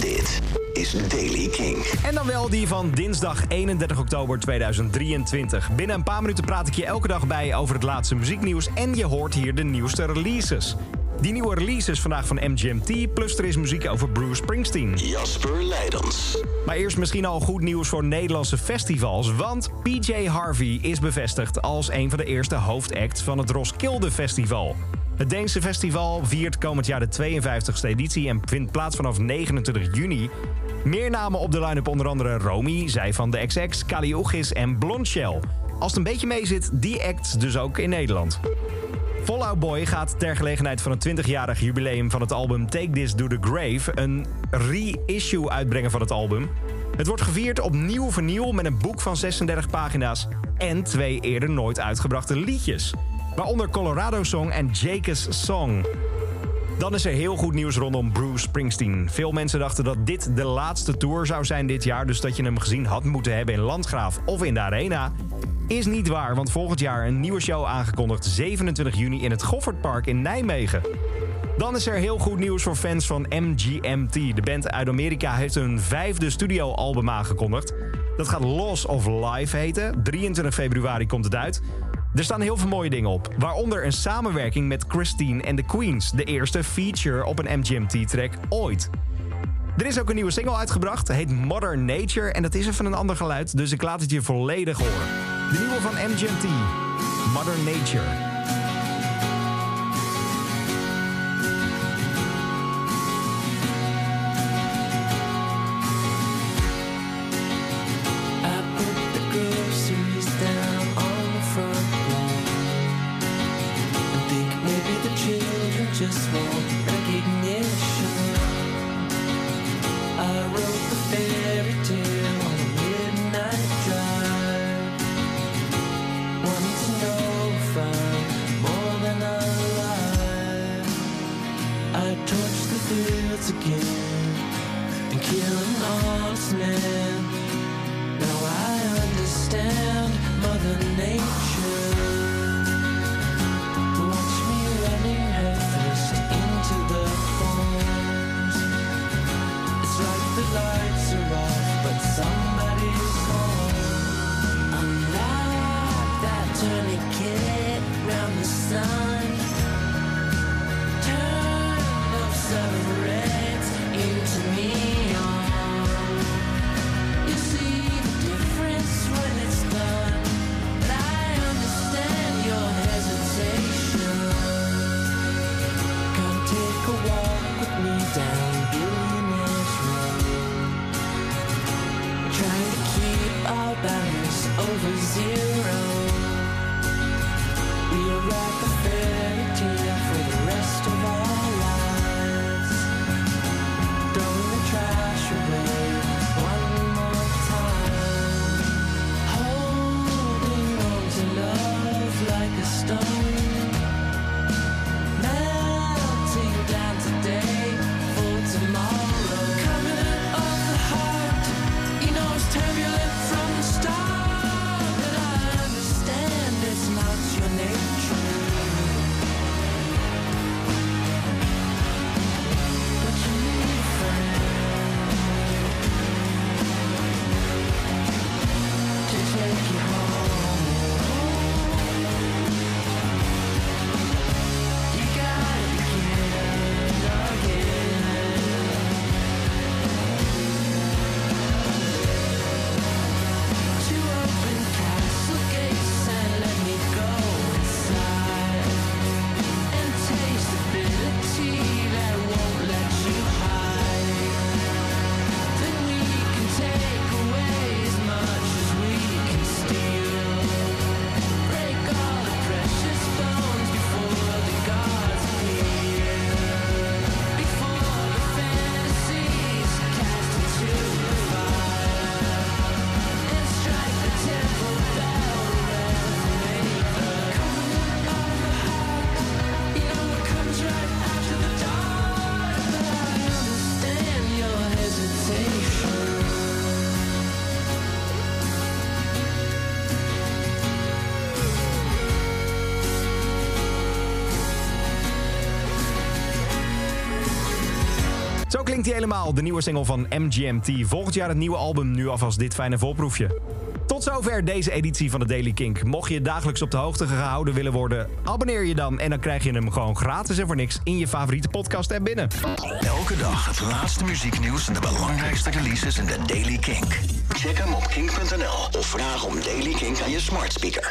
Dit is Daily King. En dan wel die van dinsdag 31 oktober 2023. Binnen een paar minuten praat ik je elke dag bij over het laatste muzieknieuws. En je hoort hier de nieuwste releases. Die nieuwe releases vandaag van MGMT, plus er is muziek over Bruce Springsteen. Jasper Leidens. Maar eerst misschien al goed nieuws voor Nederlandse festivals. Want PJ Harvey is bevestigd als een van de eerste hoofdacts van het Roskilde Festival. Het Deense festival viert komend jaar de 52e editie en vindt plaats vanaf 29 juni. Meer namen op de line-up onder andere Romy, zij van de XX, Kali Uchis en Blondshell. Als het een beetje mee zit, die acts dus ook in Nederland. Fallout Boy gaat ter gelegenheid van het 20-jarig jubileum van het album Take This to the Grave een reissue uitbrengen van het album. Het wordt gevierd op nieuw vernieuw met een boek van 36 pagina's en twee eerder nooit uitgebrachte liedjes. Waaronder Colorado Song en Jake's Song. Dan is er heel goed nieuws rondom Bruce Springsteen. Veel mensen dachten dat dit de laatste tour zou zijn dit jaar, dus dat je hem gezien had moeten hebben in Landgraaf of in de Arena. Is niet waar, want volgend jaar een nieuwe show aangekondigd 27 juni in het Goffertpark in Nijmegen. Dan is er heel goed nieuws voor fans van MGMT. De band uit Amerika heeft een vijfde studioalbum aangekondigd. Dat gaat Loss of Life heten. 23 februari komt het uit. Er staan heel veel mooie dingen op. Waaronder een samenwerking met Christine en the Queens. De eerste feature op een MGMT-track ooit. Er is ook een nieuwe single uitgebracht. Heet Modern Nature. En dat is even een ander geluid. Dus ik laat het je volledig horen. De nieuwe van MGMT. Modern Nature. Torch the fields again and kill an honest man. Now I understand Mother Nature. Watch me running headfirst into the thorns. It's like the lights are off, but somebody's klinkt hij helemaal, de nieuwe single van MGMT. Volgend jaar het nieuwe album, nu alvast dit fijne voorproefje. Tot zover deze editie van de Daily Kink. Mocht je dagelijks op de hoogte gehouden willen worden, abonneer je dan en dan krijg je hem gewoon gratis en voor niks in je favoriete podcast app binnen. Elke dag het laatste muzieknieuws en de belangrijkste releases in de Daily Kink. Check hem op kink.nl of vraag om Daily Kink aan je smart speaker.